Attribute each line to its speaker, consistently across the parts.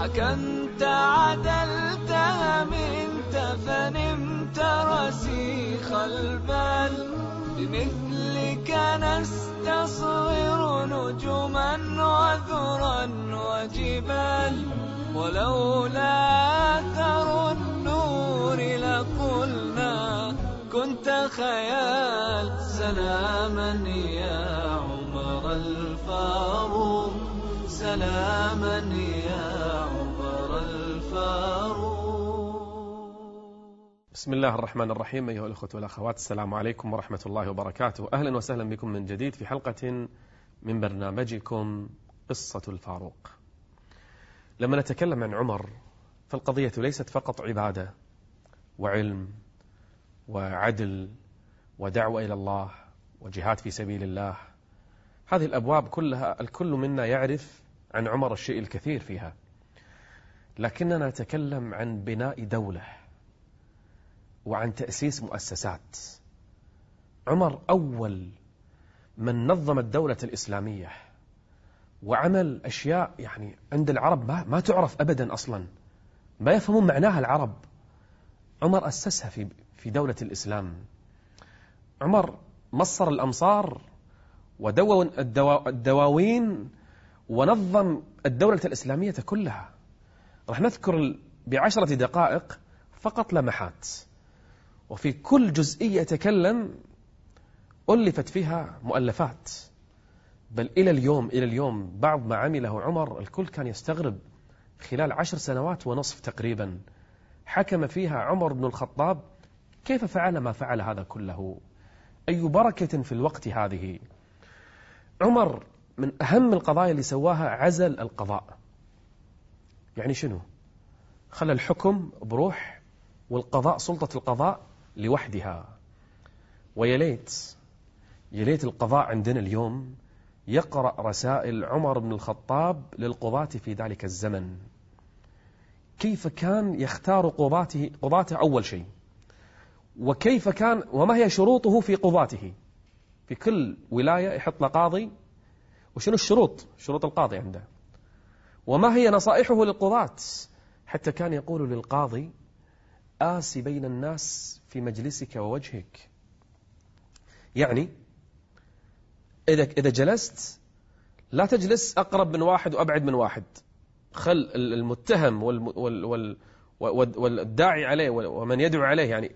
Speaker 1: حكمت عدلت همنت فنمت رسيخ البال بمثلك نستصغر نجما وذرا وجبال ولولا أثر النور لقلنا كنت خيال سلاما يا عمر الفاروق سلاما يا
Speaker 2: بسم الله الرحمن الرحيم أيها الأخوة والأخوات السلام عليكم ورحمة الله وبركاته. أهلا وسهلا بكم من جديد في حلقة من برنامجكم قصة الفاروق. لما نتكلم عن عمر فالقضية ليست فقط عبادة وعلم وعدل ودعوة إلى الله وجهاد في سبيل الله. هذه الأبواب كلها الكل منا يعرف عن عمر الشيء الكثير فيها. لكننا نتكلم عن بناء دولة وعن تأسيس مؤسسات. عمر أول من نظم الدولة الإسلامية وعمل أشياء يعني عند العرب ما, تعرف أبدا أصلا ما يفهمون معناها العرب. عمر أسسها في, في دولة الإسلام. عمر مصر الأمصار ودون الدواوين ونظم الدولة الإسلامية كلها. راح نذكر بعشرة دقائق فقط لمحات. وفي كل جزئية يتكلم ألفت فيها مؤلفات. بل إلى اليوم إلى اليوم بعض ما عمله عمر الكل كان يستغرب خلال عشر سنوات ونصف تقريبا. حكم فيها عمر بن الخطاب كيف فعل ما فعل هذا كله. أي بركة في الوقت هذه؟ عمر من أهم القضايا اللي سواها عزل القضاء. يعني شنو؟ خلى الحكم بروح والقضاء سلطة القضاء لوحدها. ويليت يليت القضاء عندنا اليوم يقرأ رسائل عمر بن الخطاب للقضاة في ذلك الزمن. كيف كان يختار قضاته قضاته أول شيء؟ وكيف كان وما هي شروطه في قضاته؟ في كل ولاية يحط له قاضي. وشنو الشروط؟ شروط القاضي عنده. وما هي نصائحه للقضاة؟ حتى كان يقول للقاضي آس بين الناس في مجلسك ووجهك. يعني إذا إذا جلست لا تجلس أقرب من واحد وأبعد من واحد. خل المتهم وال وال والداعي عليه ومن يدعو عليه يعني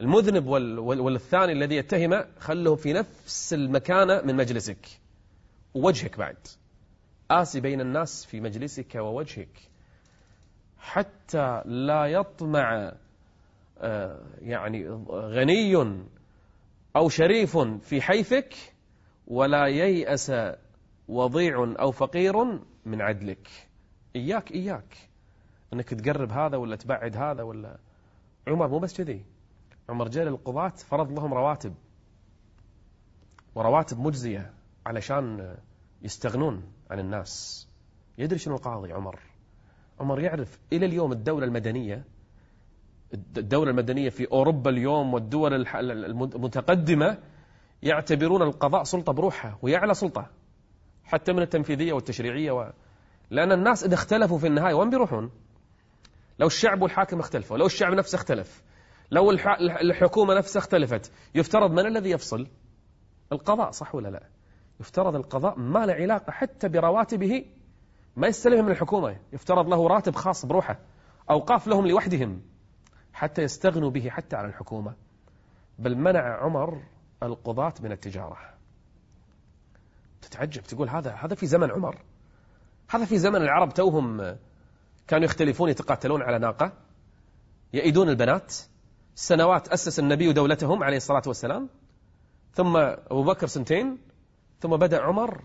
Speaker 2: المذنب والثاني الذي يتهمه خله في نفس المكانة من مجلسك ووجهك بعد. آسي بين الناس في مجلسك ووجهك حتى لا يطمع آه، يعني غني أو شريف في حيفك ولا ييأس وضيع أو فقير من عدلك. إياك إياك. أنك تقرب هذا ولا تبعد هذا ولا. عمر مو بس كذي. عمر جاء للقضاة فرض لهم رواتب. ورواتب مجزية علشان يستغنون. عن الناس. يدري شنو القاضي عمر؟ عمر يعرف إلى اليوم الدولة المدنية الدولة المدنية في أوروبا اليوم والدول المتقدمة يعتبرون القضاء سلطة بروحها وهي أعلى سلطة حتى من التنفيذية والتشريعية و... لأن الناس إذا اختلفوا في النهاية وين بيروحون؟ لو الشعب والحاكم اختلفوا لو الشعب نفسه اختلف لو الحكومة نفسها اختلفت يفترض من الذي يفصل؟ القضاء صح ولا لا؟ يفترض القضاء ما له علاقة حتى برواتبه ما يستلمها من الحكومة. يفترض له راتب خاص بروحه أوقاف لهم لوحدهم حتى يستغنوا به حتى عن الحكومة. بل منع عمر القضاة من التجارة. تتعجب تقول هذا هذا في زمن عمر. هذا في زمن العرب توهم كانوا يختلفون يتقاتلون على ناقة يئدون البنات. سنوات أسس النبي دولتهم عليه الصلاة والسلام. ثم أبو بكر سنتين ثم بدأ عمر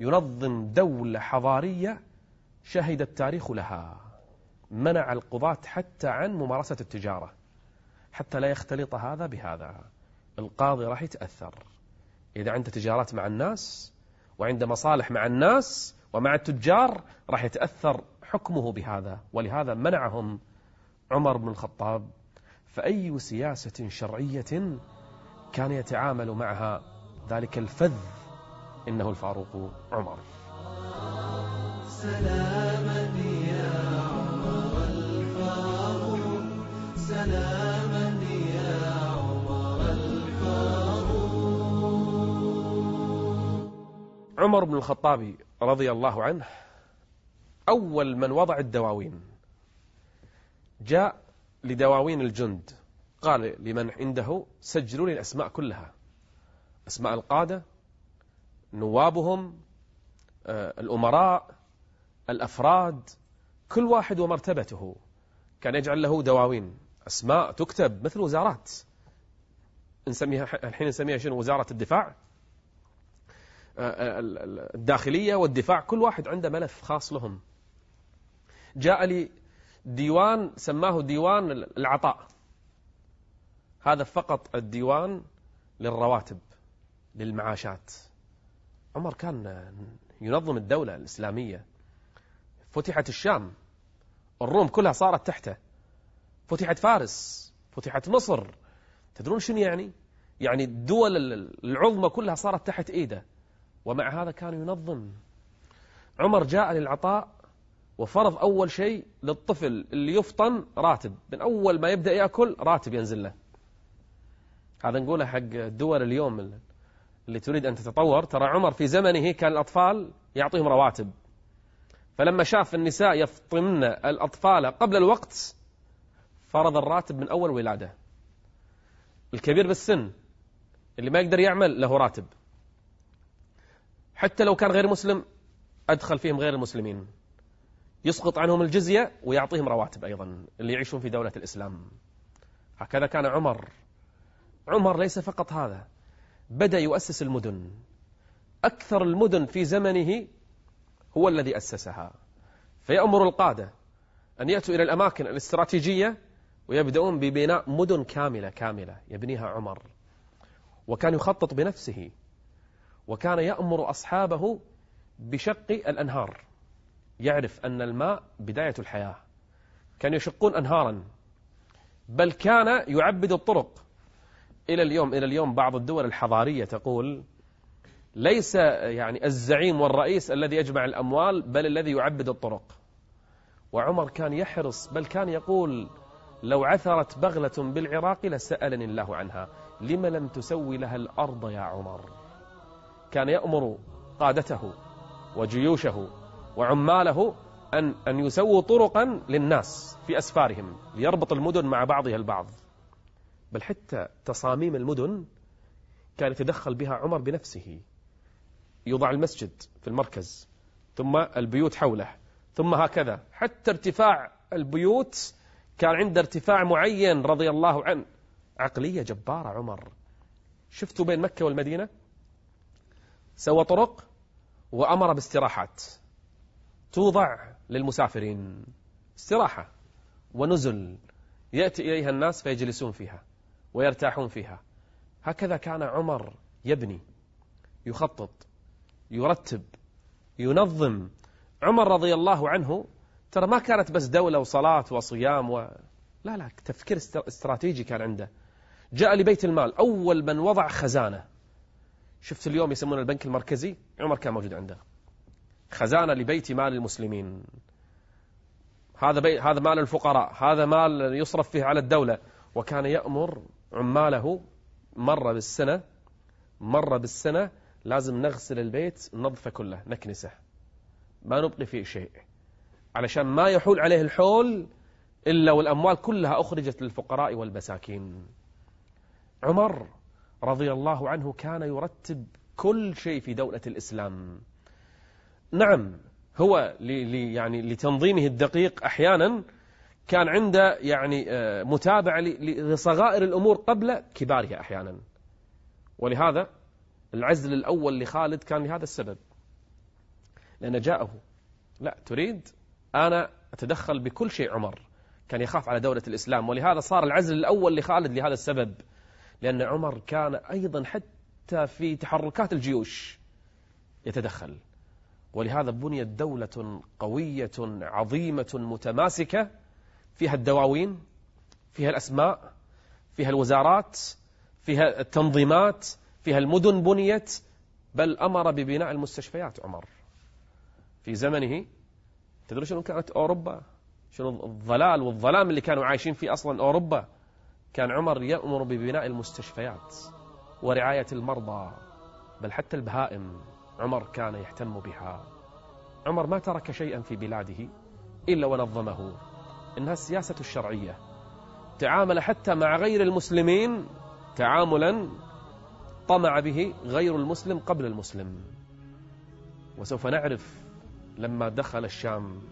Speaker 2: ينظم دولة حضارية شهد التاريخ لها. منع القضاة حتى عن ممارسة التجارة حتى لا يختلط هذا بهذا. القاضي راح يتأثر. إذا عنده تجارات مع الناس وعنده مصالح مع الناس ومع التجار راح يتأثر حكمه بهذا. ولهذا منعهم عمر بن الخطاب. فأي سياسة شرعية كان يتعامل معها ذلك الفذ إنه الفاروق عمر.
Speaker 1: سلاما يا عمر الفاروق سلاما يا عمر الفاروق
Speaker 2: عمر بن الخطاب رضي الله عنه أول من وضع الدواوين. جاء لدواوين الجند. قال لمن عنده سجلوا لي الأسماء كلها. أسماء القادة نوابهم آه، الأمراء الأفراد كل واحد ومرتبته. كان يجعل له دواوين. أسماء تكتب مثل وزارات. نسميها الحين نسميها شنو؟ وزارة الدفاع. آه، الداخلية والدفاع كل واحد عنده ملف خاص لهم. جاء لي ديوان سماه ديوان العطاء. هذا فقط الديوان للرواتب للمعاشات. عمر كان ينظم الدولة الإسلامية. فتحت الشام الروم كلها صارت تحته. فتحت فارس فتحت مصر. تدرون شنو يعني؟ يعني الدول العظمى كلها صارت تحت إيده. ومع هذا كان ينظم. عمر جاء للعطاء وفرض أول شيء للطفل اللي يفطن راتب. من أول ما يبدأ يأكل راتب ينزل له. هذا نقوله حق الدول اليوم اللي تريد أن تتطور ترى عمر في زمنه كان الأطفال يعطيهم رواتب. فلما شاف النساء يفطمن الأطفال قبل الوقت فرض الراتب من أول ولادة. الكبير بالسن اللي ما يقدر يعمل له راتب. حتى لو كان غير مسلم أدخل فيهم غير المسلمين. يسقط عنهم الجزية ويعطيهم رواتب أيضا اللي يعيشون في دولة الإسلام. هكذا كان عمر. عمر ليس فقط هذا. بدأ يؤسس المدن. أكثر المدن في زمنه هو الذي أسسها. فيأمر القادة أن يأتوا إلى الأماكن الاستراتيجية ويبدأون ببناء مدن كاملة كاملة يبنيها عمر. وكان يخطط بنفسه. وكان يأمر أصحابه بشق الأنهار. يعرف أن الماء بداية الحياة. كانوا يشقون أنهارا. بل كان يعبد الطرق. إلى اليوم إلى اليوم بعض الدول الحضارية تقول ليس يعني الزعيم والرئيس الذي يجمع الأموال بل الذي يعبد الطرق. وعمر كان يحرص بل كان يقول لو عثرت بغلة بالعراق لسألني الله عنها. لم لم تسوي لها الأرض يا عمر؟ كان يأمر قادته وجيوشه وعماله أن, أن يسووا طرقا للناس في أسفارهم ليربط المدن مع بعضها البعض. بل حتى تصاميم المدن كان يتدخل بها عمر بنفسه. يوضع المسجد في المركز ثم البيوت حوله ثم هكذا. حتى ارتفاع البيوت كان عنده ارتفاع معين رضي الله عنه. عقلية جبارة عمر. شفتوا بين مكة والمدينة؟ سوى طرق وأمر باستراحات. توضع للمسافرين. استراحة ونزل. يأتي إليها الناس فيجلسون فيها. ويرتاحون فيها. هكذا كان عمر يبني يخطط يرتب ينظم. عمر رضي الله عنه ترى ما كانت بس دولة وصلاة وصيام و... لا لا تفكير استراتيجي كان عنده. جاء لبيت المال أول من وضع خزانة. شفت اليوم يسمون البنك المركزي؟ عمر كان موجود عنده. خزانة لبيت مال المسلمين. هذا بي... هذا مال الفقراء هذا مال يصرف فيه على الدولة. وكان يأمر عماله مرة بالسنة مرة بالسنة لازم نغسل البيت ننظفه كله نكنسه. ما نبقي فيه شيء. علشان ما يحول عليه الحول إلا والأموال كلها أخرجت للفقراء والمساكين. عمر رضي الله عنه كان يرتب كل شيء في دولة الإسلام. نعم هو يعني لتنظيمه الدقيق أحيانا كان عنده يعني آه، متابعة لصغائر الأمور قبل كبارها أحيانا. ولهذا العزل الأول لخالد كان لهذا السبب. لأن جاءه لا تريد أنا أتدخل بكل شيء عمر. كان يخاف على دولة الإسلام. ولهذا صار العزل الأول لخالد لهذا السبب. لأن عمر كان أيضا حتى في تحركات الجيوش يتدخل. ولهذا بنيت دولة قوية عظيمة متماسكة فيها الدواوين فيها الأسماء فيها الوزارات فيها التنظيمات فيها المدن بنيت بل أمر ببناء المستشفيات عمر. في زمنه تدرون شنو كانت أوروبا؟ شنو الضلال والظلام اللي كانوا عايشين فيه أصلا أوروبا؟ كان عمر يأمر ببناء المستشفيات ورعاية المرضى بل حتى البهائم عمر كان يهتم بها. عمر ما ترك شيئا في بلاده إلا ونظمه. إنها السياسة الشرعية. تعامل حتى مع غير المسلمين تعاملا طمع به غير المسلم قبل المسلم. وسوف نعرف لما دخل الشام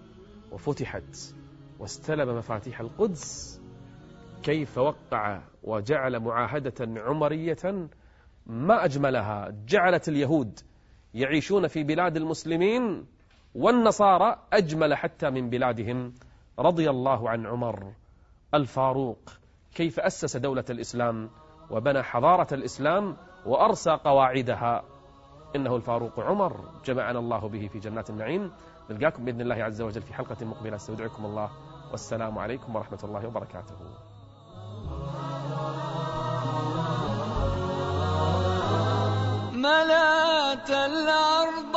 Speaker 2: وفتحت واستلم مفاتيح القدس كيف وقع وجعل معاهدة عمرية ما أجملها. جعلت اليهود يعيشون في بلاد المسلمين والنصارى أجمل حتى من بلادهم. رضي الله عن عمر الفاروق كيف أسس دولة الإسلام وبنى حضارة الإسلام وأرسى قواعدها. إنه الفاروق عمر جمعنا الله به في جنات النعيم. نلقاكم بإذن الله عز وجل في حلقة مقبلة. أستودعكم الله. والسلام عليكم ورحمة الله وبركاته.
Speaker 1: ملأت العالم